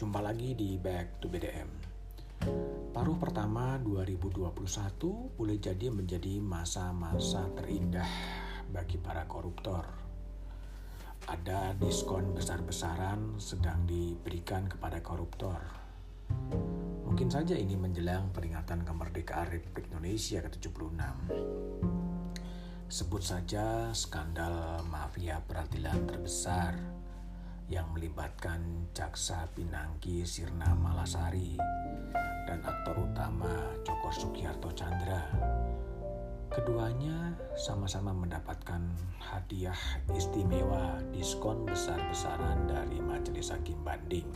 Jumpa lagi di Back to BDM. Paruh pertama 2021 boleh jadi menjadi masa-masa terindah bagi para koruptor. Ada diskon besar-besaran sedang diberikan kepada koruptor. Mungkin saja ini menjelang peringatan kemerdekaan Republik Indonesia ke-76. Sebut saja skandal mafia peradilan terbesar yang melibatkan Jaksa Pinangki Sirna Malasari dan aktor utama Joko Sugiarto Chandra. Keduanya sama-sama mendapatkan hadiah istimewa diskon besar-besaran dari Majelis Hakim Banding.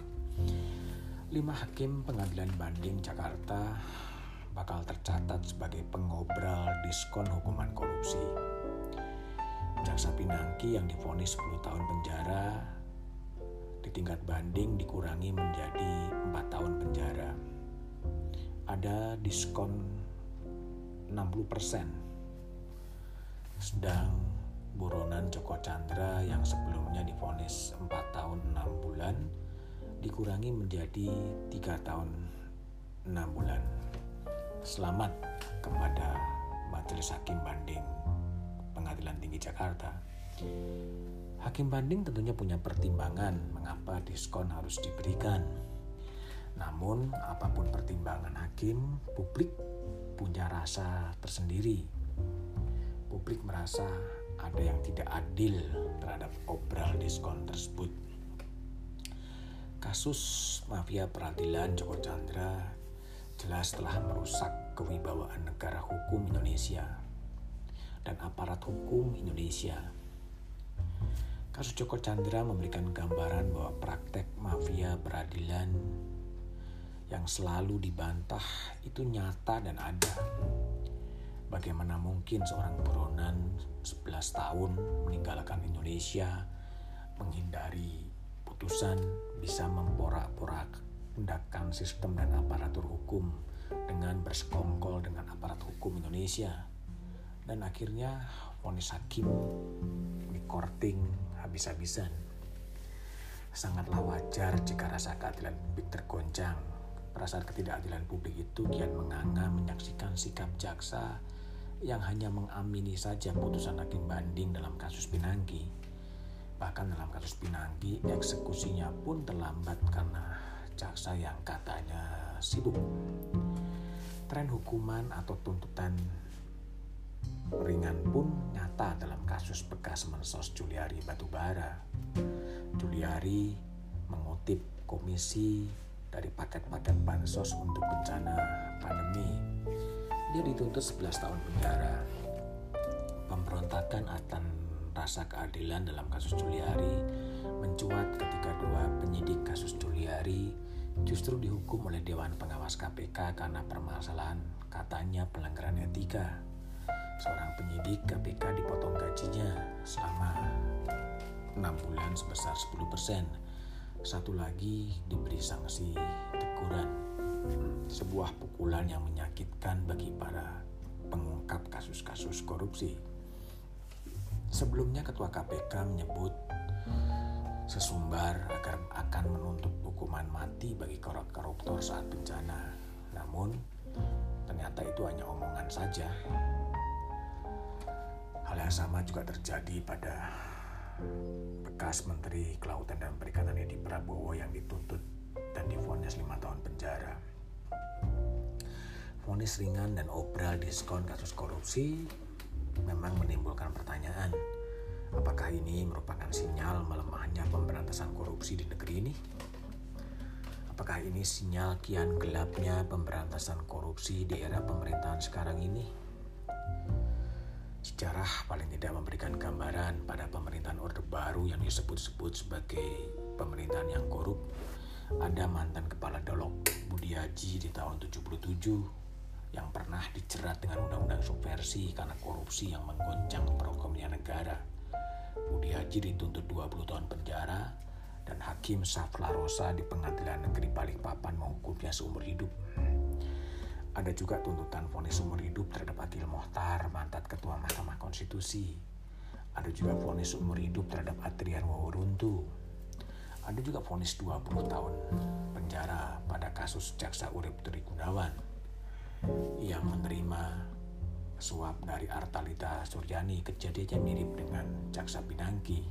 Lima hakim pengadilan banding Jakarta bakal tercatat sebagai pengobral diskon hukuman korupsi. Jaksa Pinangki yang difonis 10 tahun penjara di tingkat banding dikurangi menjadi empat tahun penjara. Ada diskon 60%. Sedang buronan Joko Chandra yang sebelumnya difonis 4 tahun 6 bulan dikurangi menjadi 3 tahun 6 bulan. Selamat kepada Majelis Hakim Banding Pengadilan Tinggi Jakarta. Hakim banding tentunya punya pertimbangan mengapa diskon harus diberikan. Namun, apa pun pertimbangan hakim, publik punya rasa tersendiri. Publik merasa ada yang tidak adil terhadap obral diskon tersebut. Kasus mafia peradilan Joko Chandra jelas telah merusak kewibawaan negara hukum Indonesia dan aparat hukum Indonesia Kasus Joko Chandra memberikan gambaran bahwa praktek mafia peradilan yang selalu dibantah itu nyata dan ada. Bagaimana mungkin seorang buronan 11 tahun meninggalkan Indonesia menghindari putusan bisa memporak-porandakan sistem dan aparatur hukum dengan bersekongkol dengan aparat hukum Indonesia dan akhirnya vonis hakim di korting habis-habisan. Sangatlah wajar jika rasa keadilan publik tergoncang. Perasaan ketidakadilan publik itu kian menganga menyaksikan sikap jaksa yang hanya mengamini saja putusan hakim banding dalam kasus Pinangki. Bahkan dalam kasus Pinangki, eksekusinya pun terlambat karena jaksa yang katanya sibuk. Tren hukuman atau tuntutan ringan pun nyata dalam kasus bekas mensos Juliari Batubara. Juliari mengutip komisi dari paket-paket bansos untuk bencana pandemi. Dia dituntut 11 tahun penjara. Pemberontakan akan rasa keadilan dalam kasus Juliari mencuat ketika dua penyidik kasus Juliari justru dihukum oleh Dewan Pengawas KPK karena permasalahan katanya pelanggaran etika seorang penyidik KPK dipotong gajinya selama 6 bulan sebesar 10%. Satu lagi diberi sanksi teguran. Sebuah pukulan yang menyakitkan bagi para pengungkap kasus-kasus korupsi. Sebelumnya Ketua KPK menyebut sesumbar agar akan menuntut hukuman mati bagi koruptor saat bencana. Namun, ternyata itu hanya omongan saja. Hal yang sama juga terjadi pada bekas Menteri Kelautan dan Perikanan Edi Prabowo yang dituntut dan difonis lima tahun penjara. Fonis ringan dan obral diskon kasus korupsi memang menimbulkan pertanyaan, apakah ini merupakan sinyal melemahnya pemberantasan korupsi di negeri ini? Apakah ini sinyal kian gelapnya pemberantasan korupsi di era pemerintahan sekarang ini? Sejarah paling tidak memberikan gambaran pada pemerintahan Orde Baru yang disebut-sebut sebagai pemerintahan yang korup. Ada mantan kepala Dolok Budiaji di tahun 77 yang pernah dicerat dengan undang-undang subversi karena korupsi yang menggoncang perekonomian negara. Budiaji dituntut 20 tahun penjara dan Hakim Safla Rosa di Pengadilan Negeri Balikpapan menghukumnya seumur hidup. Ada juga tuntutan vonis umur hidup terhadap Akil Mohtar, mantan Ketua Mahkamah Konstitusi. Ada juga vonis umur hidup terhadap Adrian Wawuruntu. Ada juga vonis 20 tahun penjara pada kasus Jaksa Urip Tri Gunawan yang menerima suap dari Artalita Suryani kejadiannya mirip dengan Jaksa Pinangki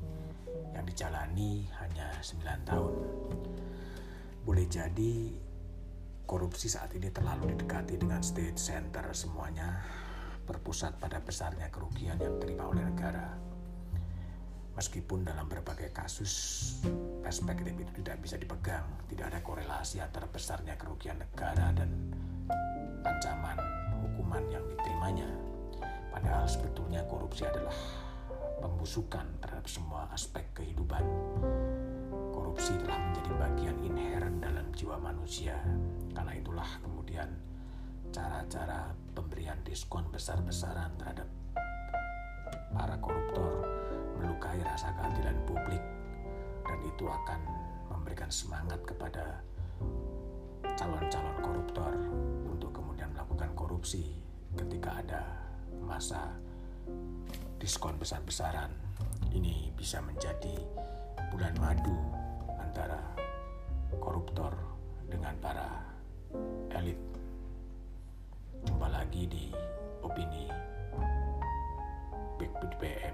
yang dijalani hanya 9 tahun. Boleh jadi korupsi saat ini terlalu didekati dengan state center semuanya berpusat pada besarnya kerugian yang diterima oleh negara. Meskipun dalam berbagai kasus perspektif itu tidak bisa dipegang, tidak ada korelasi antara besarnya kerugian negara dan ancaman hukuman yang diterimanya. Padahal sebetulnya korupsi adalah pembusukan terhadap semua aspek kehidupan. Korupsi telah menjadi bagian inherent dalam jiwa manusia. Karena itulah kemudian cara-cara pemberian diskon besar-besaran terhadap para koruptor melukai rasa keadilan publik dan itu akan memberikan semangat kepada calon-calon koruptor untuk kemudian melakukan korupsi ketika ada masa diskon besar-besaran ini bisa menjadi bulan madu antara koruptor dengan para elit. Jumpa lagi di opini Big BPM